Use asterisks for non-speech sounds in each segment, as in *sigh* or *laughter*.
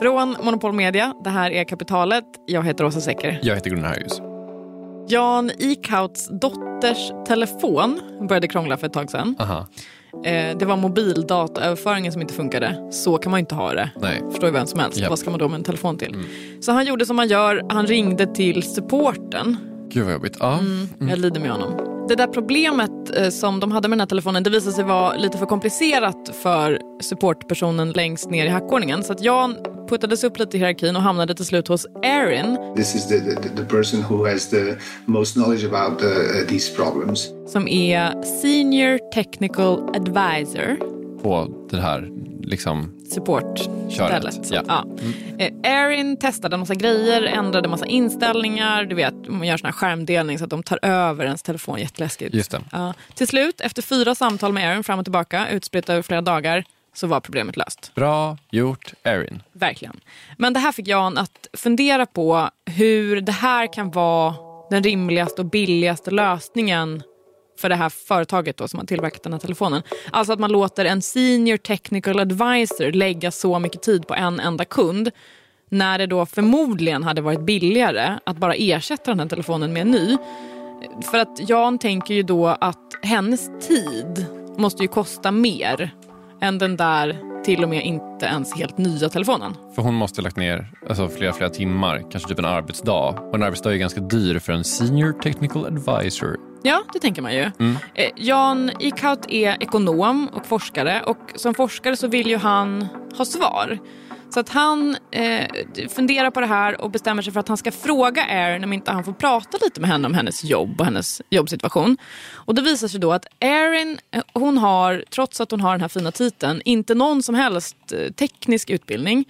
Från Monopol Media, det här är Kapitalet. Jag heter Åsa Secker. Jag heter Gunnar Harjus. Jan Ikauts dotters telefon började krångla för ett tag sedan. Aha. Eh, det var mobildataöverföringen som inte funkade. Så kan man ju inte ha det. Nej. Förstår ju vem som helst. Japp. Vad ska man då med en telefon till? Så han gjorde som man gör. Han ringde till supporten. Gud vad jobbigt. Ja. Jag lider med honom. Det där problemet eh, som de hade med den här telefonen det visade sig vara lite för komplicerat för supportpersonen längst ner i hackordningen. Så att Jan puttades upp lite i hierarkin och hamnade till slut hos Erin This is the, the, the person who has the most knowledge about uh, uh, these problems. som är Senior Technical Advisor På det här liksom... support-stället. Ja. Ja. Eh, Erin testade en massa grejer, ändrade en massa inställningar. Du vet, man gör sån här skärmdelning så att de tar över ens telefon. Jätteläskigt. Just det. Ja. Till slut, efter fyra samtal med Erin fram och tillbaka, utspritt över flera dagar, så var problemet löst. Bra gjort, Erin. Verkligen. Men det här fick Jan att fundera på hur det här kan vara den rimligaste och billigaste lösningen för det här företaget då, som har tillverkat den här telefonen. Alltså att man låter en senior technical advisor lägga så mycket tid på en enda kund när det då förmodligen hade varit billigare att bara ersätta den här telefonen med en ny. För att Jan tänker ju då att hennes tid måste ju kosta mer än den där till och med inte ens helt nya telefonen. För hon måste ha lagt ner alltså, flera, flera timmar, kanske typ en arbetsdag. Och en arbetsdag är ganska dyr för en senior technical advisor. Ja, det tänker man ju. Eh, Jan Ikaut är ekonom och forskare och som forskare så vill ju han ha svar. Så att han eh, funderar på det här och bestämmer sig för att han ska fråga Erin om inte han får prata lite med henne om hennes jobb och hennes jobbsituation. Och det visar sig då att Erin, eh, hon har, trots att hon har den här fina titeln, inte någon som helst eh, teknisk utbildning.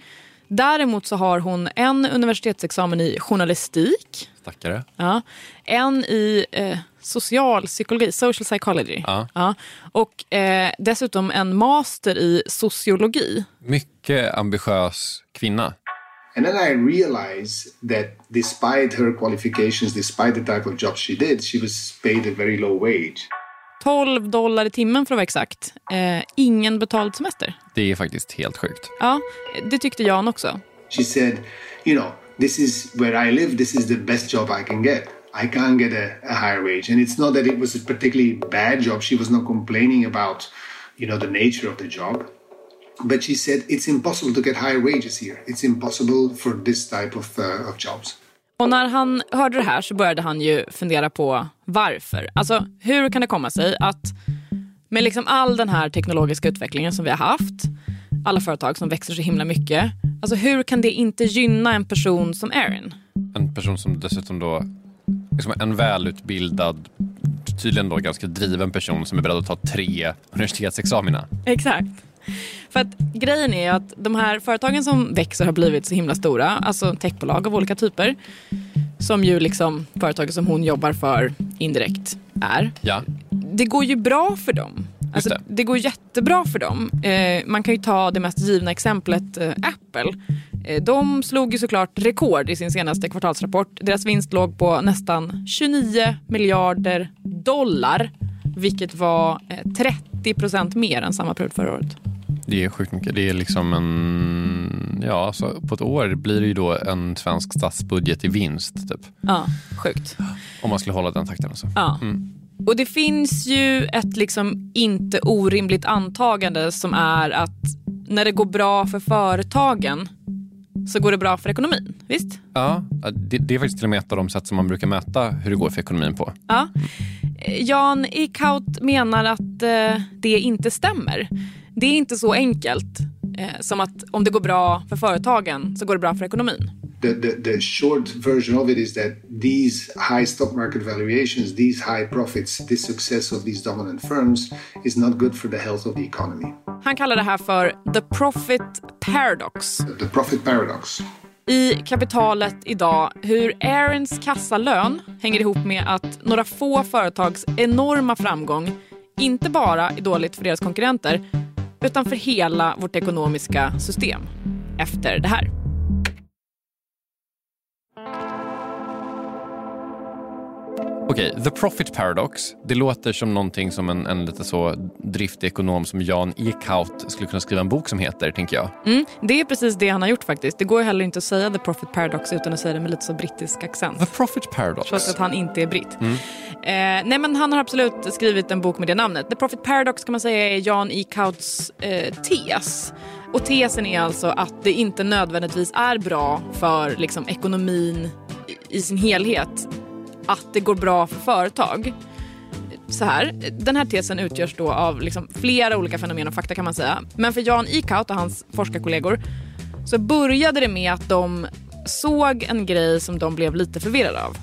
Däremot så har hon en universitetsexamen i journalistik Stackare. Ja. En i eh, social psykologi, social psychology. Ja. Och eh, dessutom en master i sociologi. Mycket ambitiös kvinna. And then I realized that despite her qualifications, despite the type of job she did, she was paid a very low wage. 12 dollar i timmen för att vara exakt. Eh, ingen betald semester. Det är faktiskt helt sjukt. Ja, det tyckte Jan också. She said, you know, this is where I live, this is the best job I can get. I can't get a, a higher wage. And it's not that it was a particularly bad job. She was not complaining about, you know, the nature of the job. But she said it's impossible to get higher wages here. It's impossible for this type of, uh, of jobs. Och när han hörde det här så började han ju fundera på varför. Alltså hur kan det komma sig att med liksom all den här teknologiska utvecklingen som vi har haft, alla företag som växer så himla mycket, alltså hur kan det inte gynna en person som Erin? En person som dessutom då, liksom en välutbildad, tydligen då ganska driven person som är beredd att ta tre universitetsexamina. Exakt. För att grejen är att de här företagen som växer har blivit så himla stora, alltså techbolag av olika typer, som ju liksom företaget som hon jobbar för indirekt är. Ja, Det går ju bra för dem. Alltså, det. det. går jättebra för dem. Eh, man kan ju ta det mest givna exemplet, eh, Apple. Eh, de slog ju såklart rekord i sin senaste kvartalsrapport. Deras vinst låg på nästan 29 miljarder dollar, vilket var eh, 30 procent mer än samma period förra året. det är sjukt mycket. Det är liksom en, ja, så på ett år blir det ju då en svensk statsbudget i vinst typ. Ja, sjukt. Om man skulle hålla den takten alltså. Ja. Och det finns ju ett liksom inte orimligt antagande som är att när det går bra för företagen så går det bra för ekonomin. Visst? Ja, det, det är faktiskt till och med ett av de sätt som man brukar mäta hur det går för ekonomin på. Ja. Jan Eckhout menar att eh, det inte stämmer. Det är inte så enkelt eh, som att om det går bra för företagen så går det bra för ekonomin. The, the, the short version of it is that these high stock market valuations, these high profits, this success of these dominant firms is not good for the health of the economy. Han kallar det här för the profit paradox. The profit paradox. i kapitalet idag hur Aarons kassalön hänger ihop med att några få företags enorma framgång inte bara är dåligt för deras konkurrenter utan för hela vårt ekonomiska system efter det här. Okej, The Profit Paradox. Det låter som någonting som en, en lite så driftig ekonom som Jan Eckhout skulle kunna skriva en bok som heter, tänker jag. Mm, det är precis det han har gjort faktiskt. Det går heller inte att säga The Profit Paradox utan att säga det med lite så brittisk accent. The Profit Paradox. Trots att han inte är britt. Mm. Eh, nej men han har absolut skrivit en bok med det namnet. The Profit Paradox kan man säga är Jan Eckouts eh, tes. Och tesen är alltså att det inte nödvändigtvis är bra för liksom, ekonomin i sin helhet att det går bra för företag. Så här, den här tesen utgörs då av liksom flera olika fenomen och fakta kan man säga. Men för Jan Eckhout och hans forskarkollegor så började det med att de såg en grej som de blev lite förvirrade av.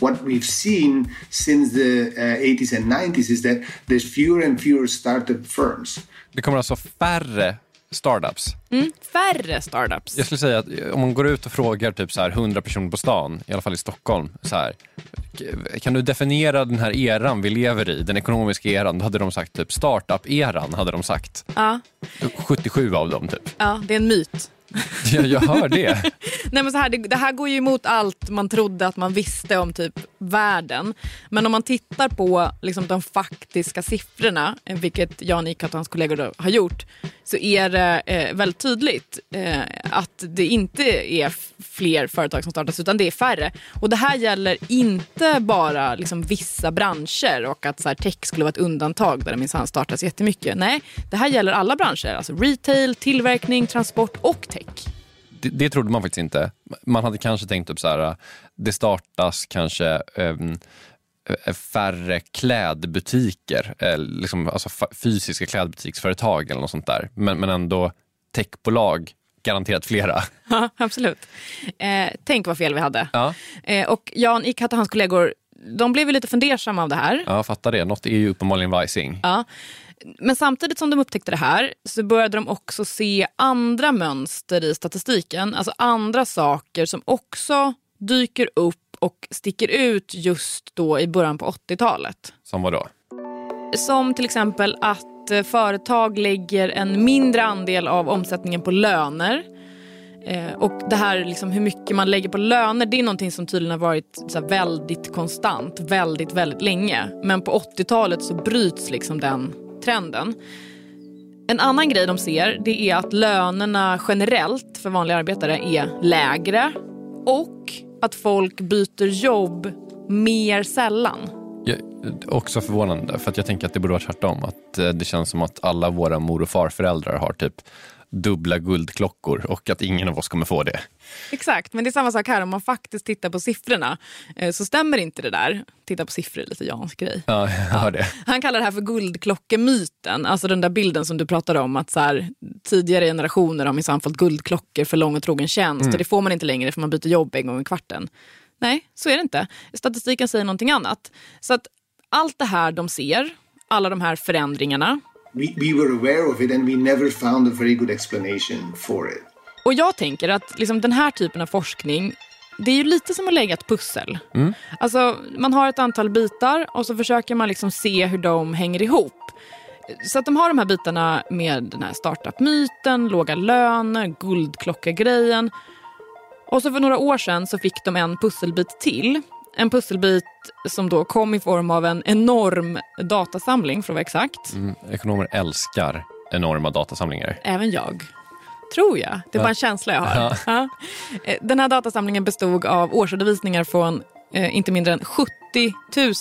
What we've seen since the uh, 80s and 90s is that there's fewer and fewer startup firms. Det kommer alltså färre startups. Mm, färre startups. Jag skulle säga att om man går ut och frågar typ så här 100 personer på stan, i alla fall i Stockholm, så här, kan du definiera den här eran vi lever i, den ekonomiska eran? Då hade de sagt typ startup-eran, hade de sagt. Ja. 77 av dem typ. Ja, det är en myt. Ja, jag hör det. *laughs* Nej, men så här, det, det, här går ju emot allt man trodde att man visste om typ världen. Men om man tittar på liksom, de faktiska siffrorna, eh, vilket Jan Ikat och hans kollegor har gjort, så är det eh, väldigt tydligt eh, att det inte är fler företag som startas utan det är färre. Och det här gäller inte bara liksom, vissa branscher och att så här, tech skulle vara ett undantag där det minsann startas jättemycket. Nej, det här gäller alla branscher. Alltså retail, tillverkning, transport och tech. Det, det trodde man faktiskt inte. Man hade kanske tänkt upp så här, det startas kanske um, färre klädbutiker, eh, liksom, alltså fysiska klädbutiksföretag eller något sånt där. Men, men ändå techbolag garanterat flera. *laughs* Ja, absolut. Eh, tänk vad fel vi hade. Ja. Eh, och Jan Ikat och hans kollegor de blev lite fundersamma av det här. Ja, fattar det. Något är ju uppenbarligen vajsing. Ja. Men samtidigt som de upptäckte det här så började de också se andra mönster i statistiken. Alltså andra saker som också dyker upp och sticker ut just då i början på 80-talet. Som vad då? Som till exempel att eh, företag lägger en mindre andel av omsättningen på löner. Eh, och det här liksom hur mycket man lägger på löner det är någonting som tydligen har varit så väldigt konstant väldigt, väldigt länge. Men på 80-talet så bryts liksom den trenden. En annan grej de ser det är att lönerna generellt för vanliga arbetare är lägre och att folk byter jobb mer sällan. Jag, också förvånande, för att jag tänker att det borde vara tvärtom. Att eh, det känns som att alla våra mor och farföräldrar har typ dubbla guldklockor och att ingen av oss kommer få det. Exakt, men det är samma sak här. Om man faktiskt tittar på siffrorna eh, så stämmer inte det där. Titta på siffror är lite Jans grej. Ja, jag det. Han kallar det här för guldklockemyten. Alltså den där bilden som du pratade om att så här, tidigare generationer har minsann fått guldklockor för lång och trogen tjänst mm. och det får man inte längre för man byter jobb en gång i kvarten. Nej, så är det inte. Statistiken säger någonting annat. Så att allt det här de ser, alla de här förändringarna we, we were aware of it and we never found a very good explanation for it. Och jag tänker att liksom den här typen av forskning det är ju lite som att lägga ett pussel. Mm. Alltså, man har ett antal bitar och så försöker man liksom se hur de hänger ihop. Så att de har de här bitarna med den här startup-myten, låga löner, guldklocka-grejen. Och så för några år sedan så fick de en pusselbit till en pusselbit som då kom i form av en enorm datasamling för att vara exakt. Mm, ekonomer älskar enorma datasamlingar. Även jag. Tror jag. Det är bara en känsla jag har. Ja. Eh, den här datasamlingen bestod av årsredovisningar från eh, inte mindre än 70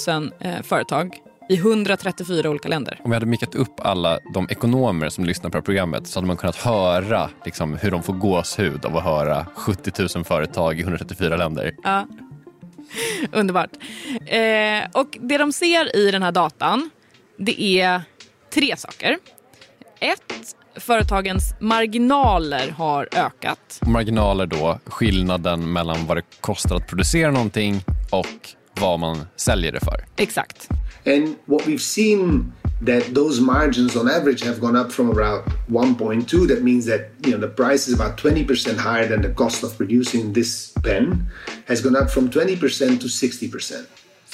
000 eh, företag i 134 olika länder. Om vi hade mikat upp alla de ekonomer som lyssnar på programmet så hade man kunnat höra liksom, hur de får gåshud av att höra 70 000 företag i 134 länder. Ja. *laughs* Underbart. Eh, och det de ser i den här datan, det är tre saker. Ett, företagens marginaler har ökat. Marginaler då, skillnaden mellan vad det kostar att producera någonting och vad man säljer det för. Exakt. And what we've seen that those margins on average have gone up from around 1.2 that means that you know the price is about 20% higher than the cost of producing this pen has gone up from 20% to 60%.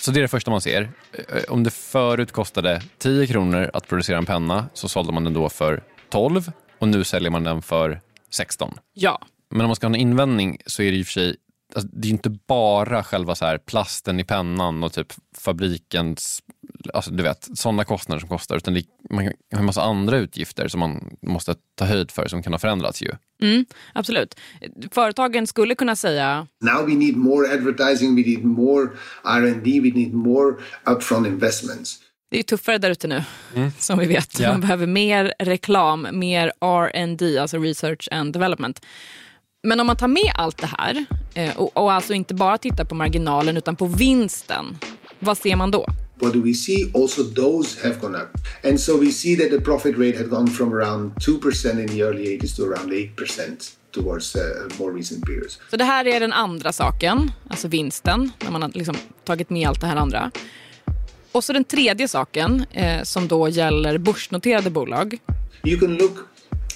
Så det är det första man ser. Eh, om det förut kostade 10 kronor att producera en penna så sålde man den då för 12 och nu säljer man den för 16. Ja. Men om man ska ha en invändning så är det i och för sig alltså, det är inte bara själva så här plasten i pennan och typ fabrikens, alltså du vet, sådana kostnader som kostar, utan det, man har en massa andra utgifter som man måste ta höjd för som kan ha förändrats ju. Mm, absolut. Företagen skulle kunna säga... Now we need more advertising, we need more R&D, we need more upfront investments. Det är tuffare där ute nu, mm. som vi vet. Ja. Man behöver mer reklam, mer R&D, alltså research and development. Men om man tar med allt det här och, och alltså inte bara tittar på marginalen utan på vinsten, vad ser man då? What do we see? Also, those have gone up. And so we see that the profit rate had gone from around 2% in the early 80s to around 8% towards uh, more recent periods. Så det här är den andra saken, alltså vinsten, när man har liksom tagit med allt det här andra. Och så den tredje saken eh, som då gäller börsnoterade bolag. You can look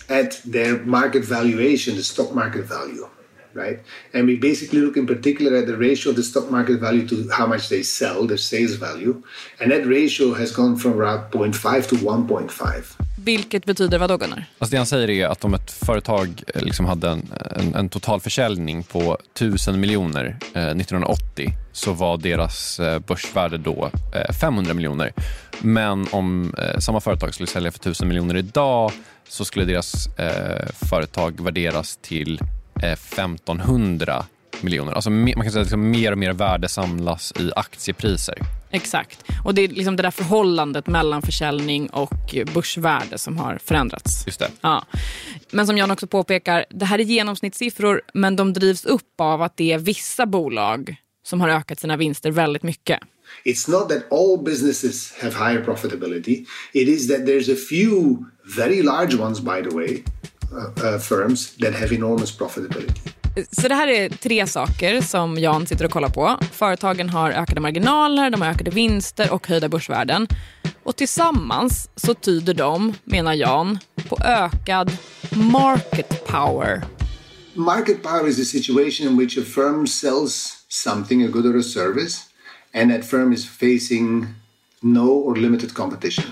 at their market valuation, the stock market value, right? And we basically look in particular at the ratio of the stock market value to how much they sell, their sales value. And that ratio has gone from around 0.5 to 1.5. Vilket betyder vad då Gunnar? Alltså det han säger är att om ett företag eh, liksom hade en, en, en total försäljning på 1000 miljoner eh, 1980 så var deras eh, börsvärde då eh, 500 miljoner. Men om eh, samma företag skulle sälja för 1000 miljoner idag så skulle deras eh, företag värderas till 1500 miljoner. Alltså man kan säga att liksom mer och mer värde samlas i aktiepriser. Exakt. Och det är liksom det där förhållandet mellan försäljning och börsvärde som har förändrats. Just det. Ja. Men som Jan också påpekar, det här är genomsnittssiffror men de drivs upp av att det är vissa bolag som har ökat sina vinster väldigt mycket. It's not that all businesses have higher profitability. It is that there's a few very large ones, by the way, uh, firms that have enormous profitability. Så det här är tre saker som Jan sitter och kollar på. Företagen har ökade marginaler, de har ökade vinster och höjda börsvärden. Och tillsammans så tyder de, menar Jan, på ökad market power. Market power is a situation in which a firm sells something, a good or a service, and that firm is facing no or limited competition.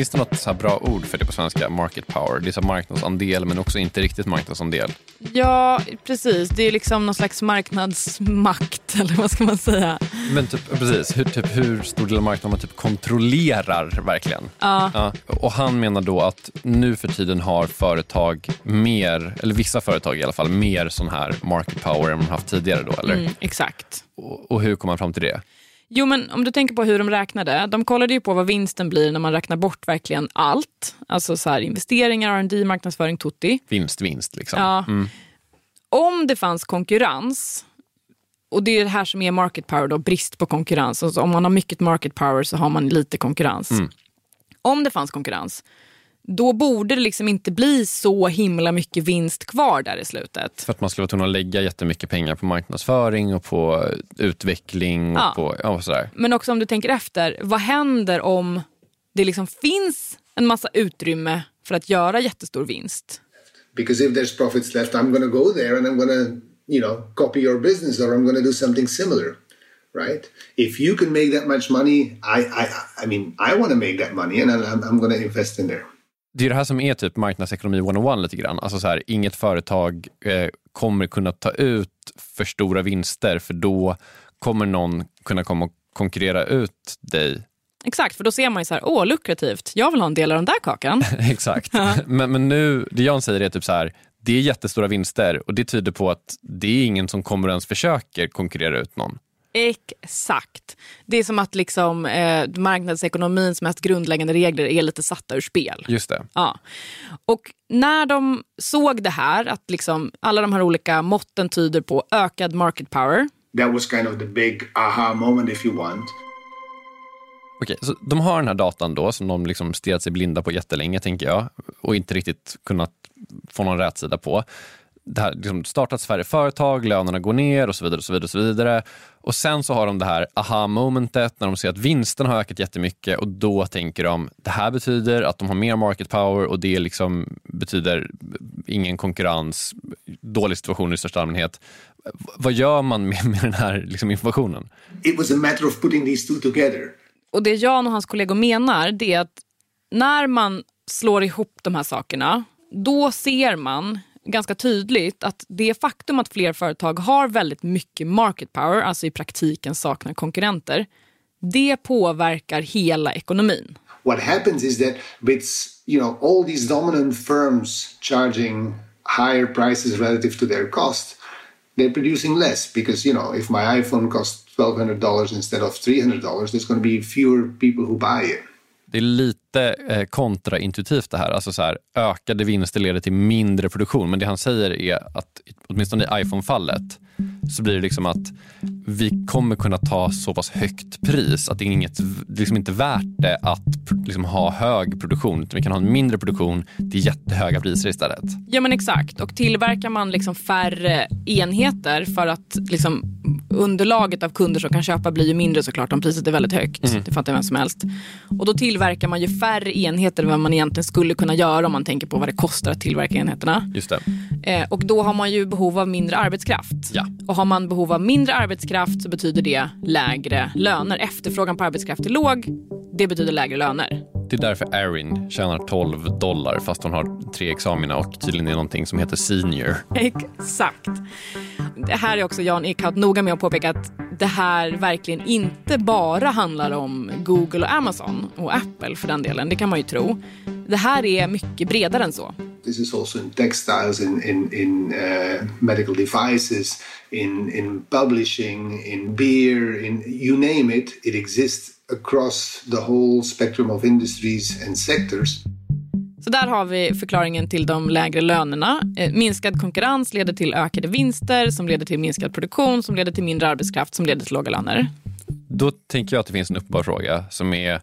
Finns det något så bra ord för det på svenska? Market power. Det är så marknadsandel men också inte riktigt marknadsandel. Ja, precis. Det är liksom någon slags marknadsmakt *laughs* eller vad ska man säga? Men typ, precis. Hur, typ, hur stor del av marknaden man typ kontrollerar verkligen. Ja. ja. Och han menar då att nu för tiden har företag mer, eller vissa företag i alla fall, mer sån här market power än man haft tidigare då, eller? Mm, exakt. Och, och hur kom man fram till det? Jo, men om du tänker på hur de räknade. De kollade ju på vad vinsten blir när man räknar bort verkligen allt. Alltså så här, investeringar, R&D, marknadsföring, tutti. Vinst, vinst liksom. Ja. Mm. Om det fanns konkurrens, och det är det här som är market power, då, brist på konkurrens. Alltså om man har mycket market power så har man lite konkurrens. Mm. Om det fanns konkurrens, då borde det liksom inte bli så himla mycket vinst kvar där i slutet. För att man skulle vara tvungen att lägga jättemycket pengar på marknadsföring och på utveckling. Och ja. på, ja, sådär. Men också om du tänker efter, vad händer om det liksom finns en massa utrymme för att göra jättestor vinst? Because if there's profits left I'm gonna go there and I'm gonna you know, copy your business or I'm gonna do something similar. Right? If you can make that much money, I, I, I mean, I want to make that money and I'm, I'm going to invest in there. Det är det här som är typ marknadsekonomi 101 lite grann. Alltså så här, inget företag eh, kommer kunna ta ut för stora vinster för då kommer någon kunna komma och konkurrera ut dig. Exakt, för då ser man ju så här, åh lukrativt, jag vill ha en del av den där kakan. *laughs* Exakt, men, men nu, det Jan säger är typ så här, det är jättestora vinster och det tyder på att det är ingen som kommer ens försöker konkurrera ut någon. Exakt. Det är som att liksom, eh, marknadsekonomins mest grundläggande regler är lite satta ur spel. Just det. Ja. Och när de såg det här, att liksom alla de här olika måtten tyder på ökad market power. That was kind of the big aha moment if you want. Okej, så de har den här datan då som de liksom stirrat sig blinda på jättelänge tänker jag och inte riktigt kunnat få någon rätsida på det här, liksom startats färre företag, lönerna går ner och så vidare. Och så vidare och så vidare. Och sen så har de det här aha-momentet när de ser att vinsten har ökat jättemycket och då tänker de det här betyder att de har mer market power och det liksom betyder ingen konkurrens, dålig situation i största allmänhet. Vad gör man med, med den här liksom informationen? It was a matter of putting these two together. Och det Jan och hans kollegor menar det är att när man slår ihop de här sakerna, då ser man ganska tydligt att det faktum att fler företag har väldigt mycket market power, alltså i praktiken saknar konkurrenter, det påverkar hela ekonomin. What happens is that with you know all these dominant firms charging higher prices relative to their cost, they're producing less because you know if my iPhone costs twelve hundred dollars instead of three hundred dollars, there's going to be fewer people who buy it. Det är lite eh, kontraintuitivt det här. Alltså så här. Ökade vinster leder till mindre produktion. Men det han säger är att åtminstone i iPhone-fallet så blir det liksom att vi kommer kunna ta så pass högt pris att det är, inget, det är liksom inte värt det att liksom ha hög produktion. Vi kan ha en mindre produktion till jättehöga priser istället. Ja men exakt. Och tillverkar man liksom färre enheter för att liksom underlaget av kunder som kan köpa blir ju mindre såklart om priset är väldigt högt. Mm. Det fattar vem som helst. Och då tillverkar man ju färre enheter än vad man egentligen skulle kunna göra om man tänker på vad det kostar att tillverka enheterna. Just det. Eh, och då har man ju behov av mindre arbetskraft. Ja. Och har man behov av mindre arbetskraft så betyder det lägre löner. Efterfrågan på arbetskraft är låg, det betyder lägre löner. Det är därför Erin tjänar 12 dollar fast hon har tre examina och tydligen är någonting som heter senior. Exakt. Det här är också Jan Eckhout noga med att påpeka att det här verkligen inte bara handlar om Google och Amazon och Apple för den delen. Det kan man ju tro. Det här är mycket bredare än så. This is also in textiles, in in, in uh, medical devices, in in publishing, in beer, in you name it. It exists across the whole spectrum of industries and sectors. Så där har vi förklaringen till de lägre lönerna. Eh, minskad konkurrens leder till ökade vinster som leder till minskad produktion som leder till mindre arbetskraft som leder till låga löner. Då tänker jag att det finns en uppenbar fråga som är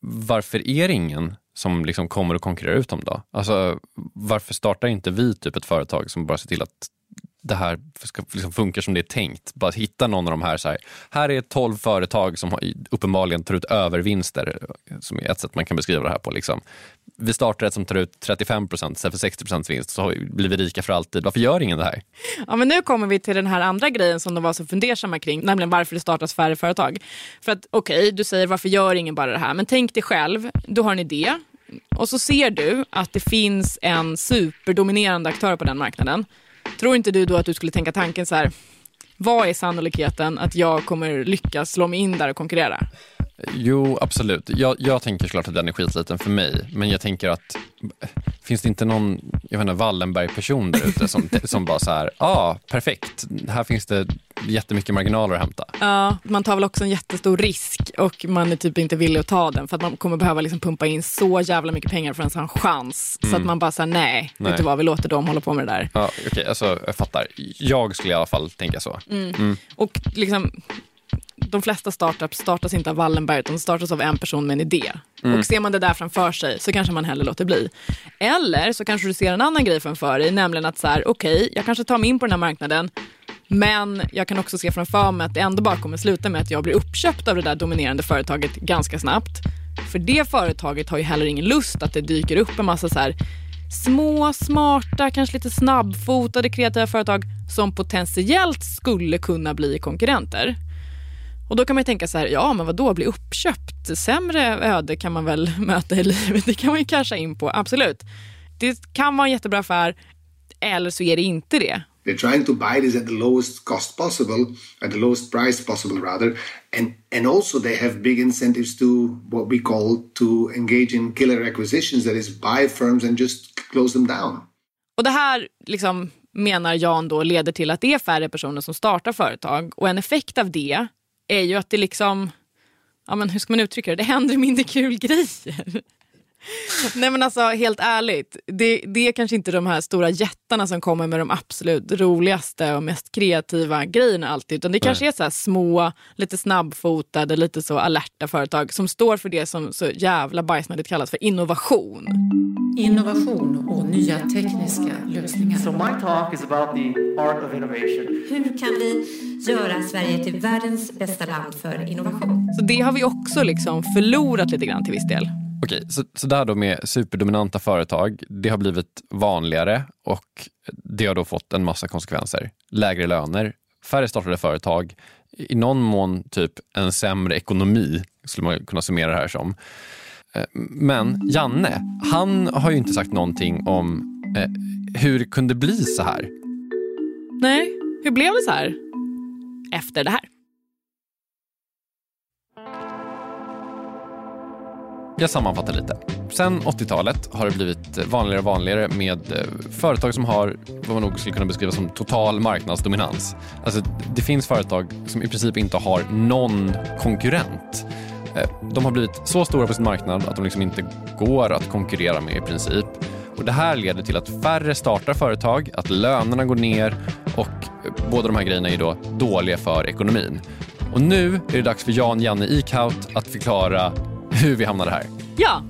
varför är det ingen som liksom kommer att konkurrera ut dem då? Alltså, varför startar inte vi typ ett företag som bara ser till att det här ska liksom funka som det är tänkt. Bara hitta någon av de här, så här, här är 12 företag som uppenbarligen tar ut övervinster, som är ett sätt man kan beskriva det här på. Liksom. Vi startar ett som tar ut 35 procent istället för 60 procents vinst, så blir vi rika för alltid. Varför gör ingen det här? Ja, men nu kommer vi till den här andra grejen som de var så fundersamma kring, nämligen varför det startas färre företag. För att okej, okay, du säger varför gör ingen bara det här? Men tänk dig själv, du har en idé och så ser du att det finns en superdominerande aktör på den marknaden Tror inte du då att du skulle tänka tanken så här, vad är sannolikheten att jag kommer lyckas slå mig in där och konkurrera? Jo, absolut. Jag, jag tänker såklart att den är skitliten för mig. Men jag tänker att finns det inte någon jag vet Wallenberg-person där ute som, *laughs* som bara så här, ja, ah, perfekt, här finns det jättemycket marginaler att hämta. Ja, man tar väl också en jättestor risk och man är typ inte villig att ta den för att man kommer behöva liksom pumpa in så jävla mycket pengar för att ens ha en chans. Mm. Så att mm. man bara säger nej, nej, vet du vad, vi låter dem hålla på med det där. Ja, Okej, okay, alltså, jag fattar. Jag skulle i alla fall tänka så. Mm. Mm. Och liksom de flesta startups startas inte av Wallenberg, de startas av en person med en idé. Mm. Och ser man det där framför sig så kanske man hellre låter bli. Eller så kanske du ser en annan grej framför dig, nämligen att så här, okej, okay, jag kanske tar mig in på den här marknaden, men jag kan också se framför mig att det ändå bara kommer sluta med att jag blir uppköpt av det där dominerande företaget ganska snabbt. För det företaget har ju heller ingen lust att det dyker upp en massa så här små, smarta, kanske lite snabbfotade kreativa företag som potentiellt skulle kunna bli konkurrenter. Och då kan man tänka så här, ja men vad då bli uppköpt? Sämre öde kan man väl *laughs* möta i livet, det kan man ju casha in på, absolut. Det kan vara en jättebra affär, eller så är det inte det. They're trying to buy this at the lowest cost possible, at the lowest price possible rather, and and also they have big incentives to what we call to engage in killer acquisitions, that is buy firms and just close them down. Och det här liksom menar Jan då leder till att det är färre personer som startar företag och en effekt av det är ju att det liksom, ja men hur ska man uttrycka det, det händer mindre kul grejer. *laughs* Nej men alltså helt ärligt, det, det är kanske inte de här stora jättarna som kommer med de absolut roligaste och mest kreativa grejerna alltid. Utan det kanske Nej. är så små, lite snabbfotade, lite så alerta företag som står för det som så jävla bajsnödigt kallas för innovation. Innovation och nya tekniska lösningar. So my talk is about the art of innovation. Hur kan vi göra Sverige till världens bästa land för innovation? Så det har vi också liksom förlorat lite grann till viss del. Okej, så, så det här då med superdominanta företag, det har blivit vanligare och det har då fått en massa konsekvenser. Lägre löner, färre startade företag, i någon mån typ en sämre ekonomi, skulle man kunna summera det här som. Eh, men Janne, han har ju inte sagt någonting om eh, hur det kunde bli så här. Nej, hur blev det så här? Efter det här. Jag sammanfattar lite. Sen 80-talet har det blivit vanligare och vanligare med eh, företag som har vad man nog skulle kunna beskriva som total marknadsdominans. Alltså, det finns företag som i princip inte har någon konkurrent. Eh, de har blivit så stora på sin marknad att de liksom inte går att konkurrera med i princip. Och Det här leder till att färre startar företag, att lönerna går ner och eh, båda de här grejerna är då dåliga för ekonomin. Och nu är det dags för Jan Janne Ikhaut att förklara hur vi hamnade här. Ja,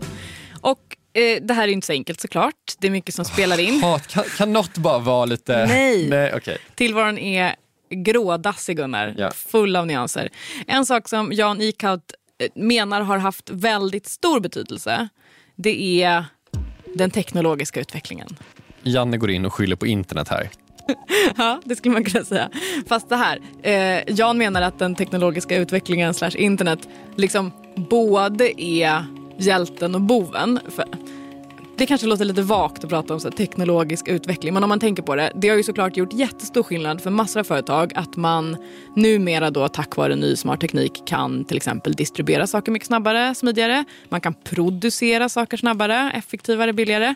och eh, det här är inte så enkelt såklart. Det är mycket som spelar in. Hat, kan, kan något bara vara lite... Nej. Nej okej. Tillvaron är grådassig Gunnar, Ja. full av nyanser. En sak som Jan Ikhaut eh, menar har haft väldigt stor betydelse, det är den teknologiska utvecklingen. Janne går in och skyller på internet här. *laughs* Ja, det skulle man kunna säga. Fast det här, eh, Jan menar att den teknologiska utvecklingen slash internet liksom både är hjälten och boven. För det kanske låter lite vagt att prata om så här, teknologisk utveckling men om man tänker på det, det har ju såklart gjort jättestor skillnad för massor av företag att man numera då tack vare ny smart teknik kan till exempel distribuera saker mycket snabbare, smidigare. Man kan producera saker snabbare, effektivare, billigare.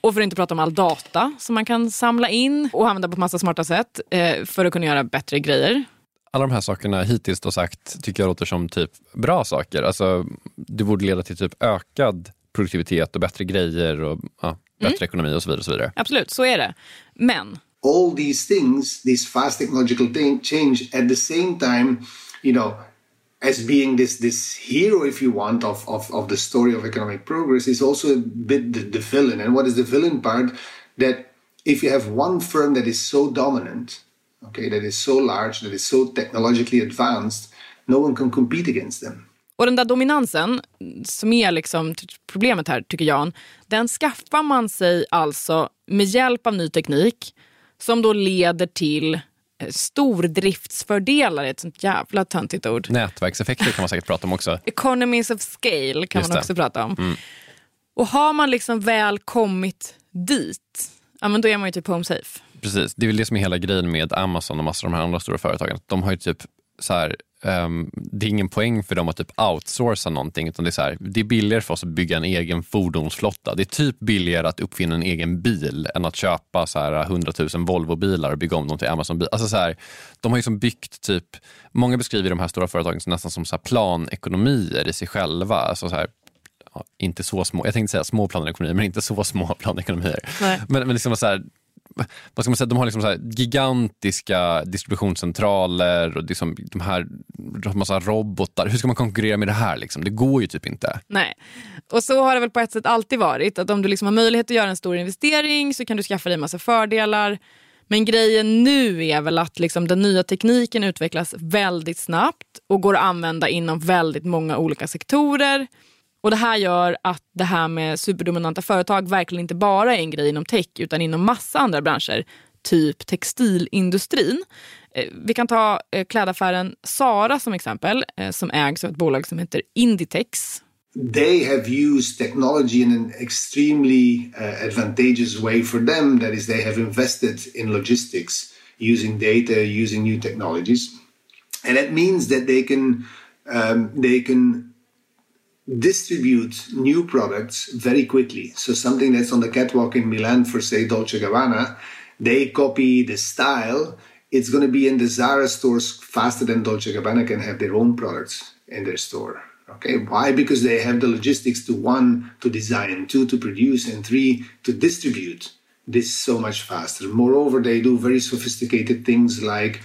Och för att inte prata om all data som man kan samla in och använda på massa smarta sätt eh, för att kunna göra bättre grejer. Alla de här sakerna hittills då sagt tycker jag låter som typ bra saker. Alltså, det borde leda till typ ökad produktivitet och bättre grejer och ja, bättre ekonomi och så vidare. Och så vidare. Absolut, så är det. Men all these things, this fast technological thing, change at the same time, you know, as being this this hero, if you want, of, of, of the story of economic progress is also a bit the, the villain. And what is the villain part? That if you have one firm that is so dominant, okay, that is so large, that is so technologically advanced, no one can compete against them. Och den där dominansen, som är liksom problemet här, tycker Jan, den skaffar man sig alltså med hjälp av ny teknik som då leder till stordriftsfördelar, ett sånt jävla töntigt ord. Nätverkseffekter kan man säkert prata om också. *laughs* Economies of scale kan Just man det. också prata om. Och har man liksom väl kommit dit, ja men då är man ju typ home safe. Precis, det är väl det som är hela grejen med Amazon och massor av de här andra stora företagen. De har ju typ så här, ehm, det är ingen poäng för dem att typ outsourca någonting utan det är så här, det är billigare för oss att bygga en egen fordonsflotta. Det är typ billigare att uppfinna en egen bil än att köpa så här 100 000 Volvo-bilar och bygga om dem till Amazon-bilar. Alltså så här, de har ju som byggt typ, många beskriver de här stora företagen som nästan som så här planekonomier i sig själva. Alltså så här, inte så små, jag tänkte säga små planekonomier men inte så små *laughs* planekonomier. Nej. Men, men liksom så här, vad ska man säga, de har liksom så här gigantiska distributionscentraler och liksom de här massa robotar. Hur ska man konkurrera med det här? Liksom? Det går ju typ inte. Nej. Och så har det väl på ett sätt alltid varit. Att om du liksom har möjlighet att göra en stor investering så kan du skaffa dig en massa fördelar. Men grejen nu är väl att liksom den nya tekniken utvecklas väldigt snabbt och går att använda inom väldigt många olika sektorer. Och Det här gör att det här med superdominanta företag verkligen inte bara är en grej inom tech utan inom massa andra branscher. Typ textilindustrin. Eh, vi kan ta eh, klädaffären Sara som exempel eh, som ägs av ett bolag som heter Inditex. they have used technology in an extremely uh, advantageous way for them. That is, they have invested in logistics using data, using new technologies, and that means that they can um, they can distribute new products very quickly. So something that's on the catwalk in Milan for say Dolce Gabbana, they copy the style. It's going to be in the Zara stores faster than Dolce Gabbana can have their own products in their store. Okay, why? Because they have the logistics to one to design, two to produce, and three to distribute this so much faster. Moreover, they do very sophisticated things like,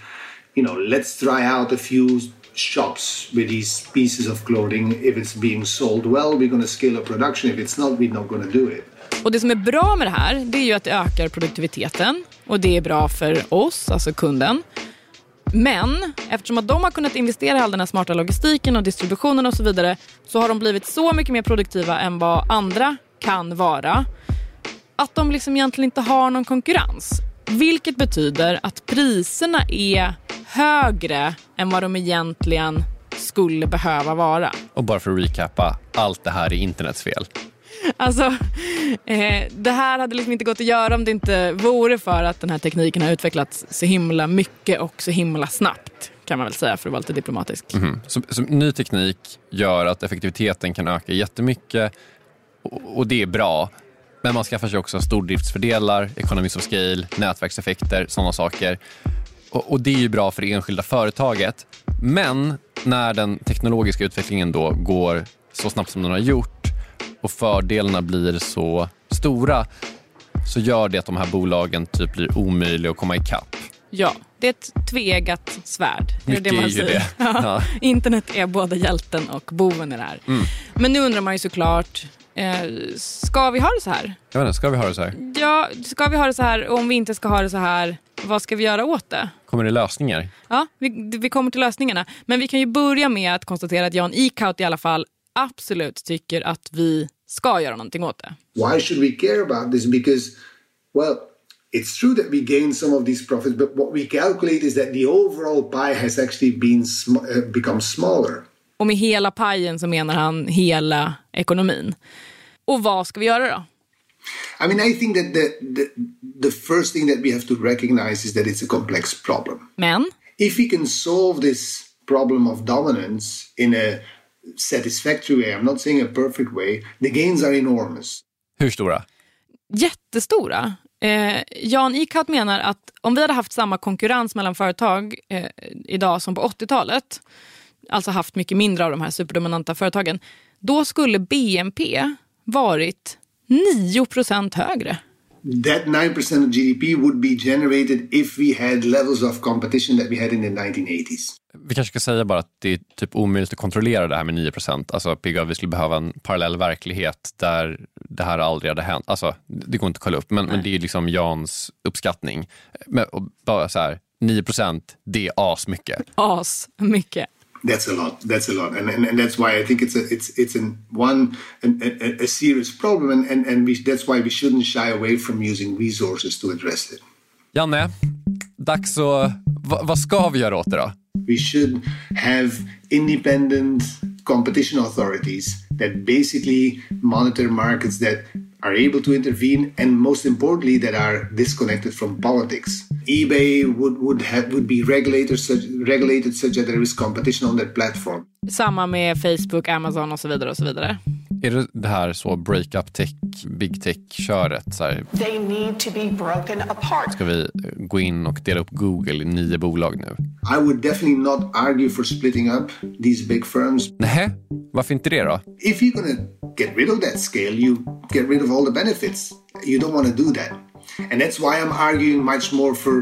you know, let's try out a few shops with these pieces of clothing. If it's being sold well, we're going to scale up production. If it's not, we're not going to do it. Och Det som är bra med det här det är ju att det ökar produktiviteten och det är bra för oss, alltså kunden. Men eftersom att de har kunnat investera i all den här smarta logistiken och distributionen och så vidare så har de blivit så mycket mer produktiva än vad andra kan vara. Att de liksom egentligen inte har någon konkurrens. Vilket betyder att priserna är högre än vad de egentligen skulle behöva vara. Och bara för att recappa, allt det här är internets fel. Alltså, eh, det här hade liksom inte gått att göra om det inte vore för att den här tekniken har utvecklats så himla mycket och så himla snabbt. Kan man väl säga för att vara lite diplomatisk. Mm. Så, så ny teknik gör att effektiviteten kan öka jättemycket och, och det är bra. Men man skaffar sig också stordriftsfördelar, economies of scale, nätverkseffekter, sådana saker. Och, och det är ju bra för det enskilda företaget. Men när den teknologiska utvecklingen då går så snabbt som den har gjort och fördelarna blir så stora så gör det att de här bolagen typ blir omöjliga att komma ikapp. Ja, det är ett tveeggat svärd. Är Mycket det det man är säger? det. Ja. Ja. Internet är både hjälten och boven i det här. Mm. Men nu undrar man ju såklart, eh, ska vi ha det så här? Jag vet inte, ska vi ha det så här? Ja, ska vi ha det så här? Och om vi inte ska ha det så här, vad ska vi göra åt det? Kommer det lösningar? Ja, vi, vi kommer till lösningarna. Men vi kan ju börja med att konstatera att Jan Eekhout i alla fall absolut tycker att vi ska göra någonting åt det. Why should we care about this? Because, well, it's true that we gain some of these profits, but what we calculate is that the overall pie has actually been sm- uh, become smaller. Och med hela pajen så menar han hela ekonomin. Och vad ska vi göra då? I mean, I think that the, the the first thing that we have to recognize is that it's a complex problem. Men If we can solve this problem of dominance in a satisfactory way, I'm not saying a perfect way, the gains are enormous. Hur stora? jättestora. Eh, Jan Eekhout menar att om vi hade haft samma konkurrens mellan företag eh, idag som på 80-talet, alltså haft mycket mindre av de här superdominanta företagen, då skulle BNP varit 9 högre. That 9% of GDP would be generated if we had levels of competition that we had in the 1980s. Vi kanske ska säga bara att det är typ omöjligt att kontrollera det här med 9 Alltså PGA, vi skulle behöva en parallell verklighet där det här aldrig hade hänt. Alltså, det går inte att kolla upp, men, men det är liksom Jans uppskattning. Men, och bara så här, 9 det är asmycket. As mycket. That's a lot. That's a lot, and and, and that's why I think it's a it's it's an one an, a, a serious problem, and and, and we, that's why we shouldn't shy away from using resources to address it. Janne, dags att... Va, vad ska vi göra åt det då? We should have independent competition authorities that basically monitor markets that are able to intervene, and most importantly, that are disconnected from politics. eBay would would have would be regulated such regulated such that there is competition on that platform. Samma med Facebook, Amazon och så vidare. och så vidare. Är det det här så break-up tech, big tech-köret? Så här, They need to be broken apart. ska vi gå in och dela upp Google i nio bolag nu? I would definitely not argue for splitting up these big firms. Nej, varför inte det då? If you're to get rid of that scale, you get rid of all the benefits. You don't want to do that. And that's why I'm arguing much more for,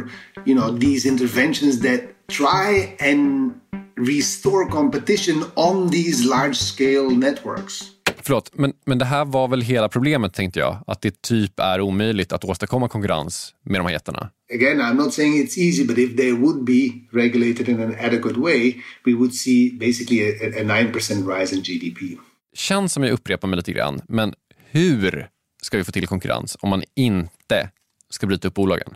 you know, these interventions that try and restore competition on these large scale networks. Förlåt, men, men det här var väl hela problemet tänkte jag? Att det typ är omöjligt att åstadkomma konkurrens med de här jättarna? Again, I'm not saying it's easy, but if they would be regulated in an adequate way, we would see basically a, a 9% rise in GDP. Känns som jag upprepar mig lite grann, men hur ska vi få till konkurrens om man inte ska bryta upp bolagen?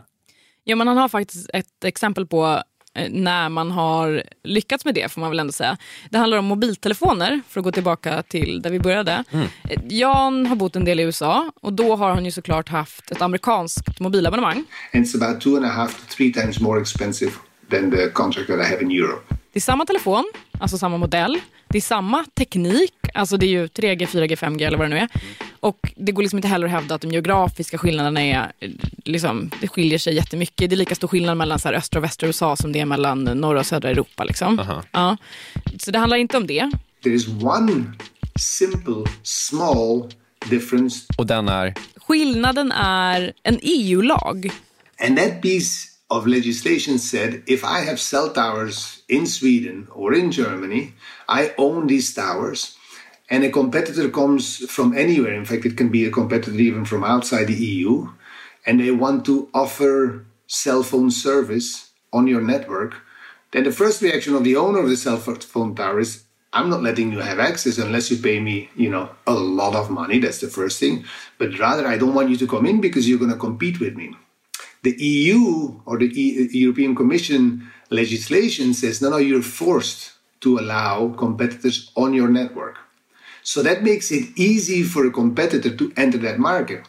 Ja, men han har faktiskt ett exempel på när man har lyckats med det, får man väl ändå säga. Det handlar om mobiltelefoner, för att gå tillbaka till där vi började. Mm. Eh, Jan har bott en del i USA och då har han ju såklart haft ett amerikanskt mobilabonnemang. It's about two and a half to three times more expensive than the contract that I have in Europe. Det är samma telefon, alltså samma modell. Det är samma teknik, alltså det är ju 3G, 4G, 5G eller vad det nu är. Och det går liksom inte heller att hävda att de geografiska skillnaderna är, liksom, det skiljer sig jättemycket. Det är lika stor skillnad mellan så här östra och västra USA som det är mellan norra och södra Europa. Liksom. Ja. Så det handlar inte om det. There is one simple, small difference, Och den är, Skillnaden är en EU-lag. and that piece of legislation said if I have cell towers in Sweden or in Germany, I own these towers, and a competitor comes from anywhere, in fact, it can be a competitor even from outside the EU, and they want to offer cell phone service on your network, then the first reaction of the owner of the cell phone tower is, I'm not letting you have access unless you pay me, you know, a lot of money. That's the first thing. But rather, I don't want you to come in because you're going to compete with me. The EU or the e- European Commission legislation says, no, no, you're forced to allow competitors on your network. So that makes it easy for a competitor to enter that market.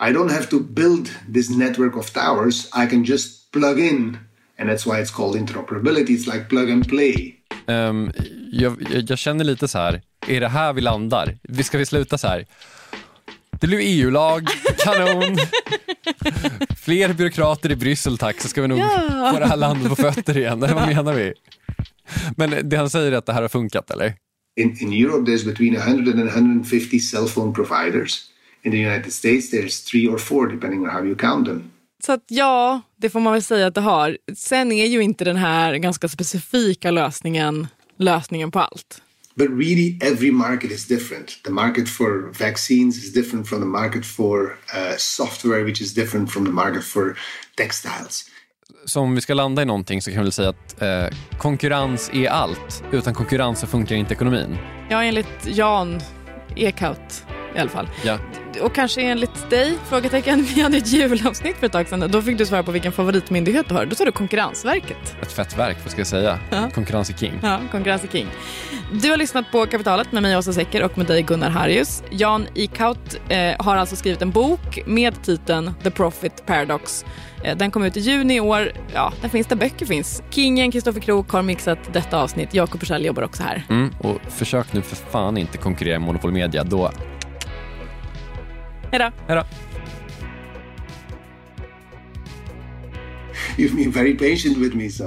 I don't have to build this network of towers. I can just plug in, and that's why it's called interoperability. It's like plug and play. Um, jag, jag, känner lite så här, är det här vi landar? Ska vi sluta så här? Det blev EU-lag, *laughs* kanon. Fler byråkrater i Bryssel tack, så ska vi nog ja. få det här landet på fötter igen. Eller vad menar vi? Men det han säger är att det här har funkat, eller? In, in Europe there's between 100 and 150 cell phone providers. In the United States there's three or four depending on how you count them. Så att ja, det får man väl säga att det har. Sen är ju inte den här ganska specifika lösningen lösningen på allt. But really, every market is different. The market for vaccines is different from the market for uh, software, which is different from the market for textiles. Så om vi ska landa i någonting så kan vi säga att eh, konkurrens är allt. Utan konkurrens så funkar inte ekonomin. Ja, enligt Jan Ekhout i alla fall. Ja. Och kanske enligt dig? Frågetecken. Vi hade ett julavsnitt för ett tag sedan. Då fick du svara på vilken favoritmyndighet du har. Då sa du Konkurrensverket. Ett fett verk, vad ska jag säga? Ja. Konkurrens är king. Ja, konkurrens är king. Du har lyssnat på Kapitalet med mig Åsa Secker och med dig Gunnar Harrius. Jan Ikaut eh, har alltså skrivit en bok med titeln The Profit Paradox. Eh, den kom ut i juni i år. Ja, där finns där böcker finns. Kingen, Kristoffer Krook har mixat detta avsnitt. Jakob Bursell jobbar också här. Mm, och försök nu för fan inte konkurrera med Monopol Media. Då Hej då. Hej då. You've been very patient with me, so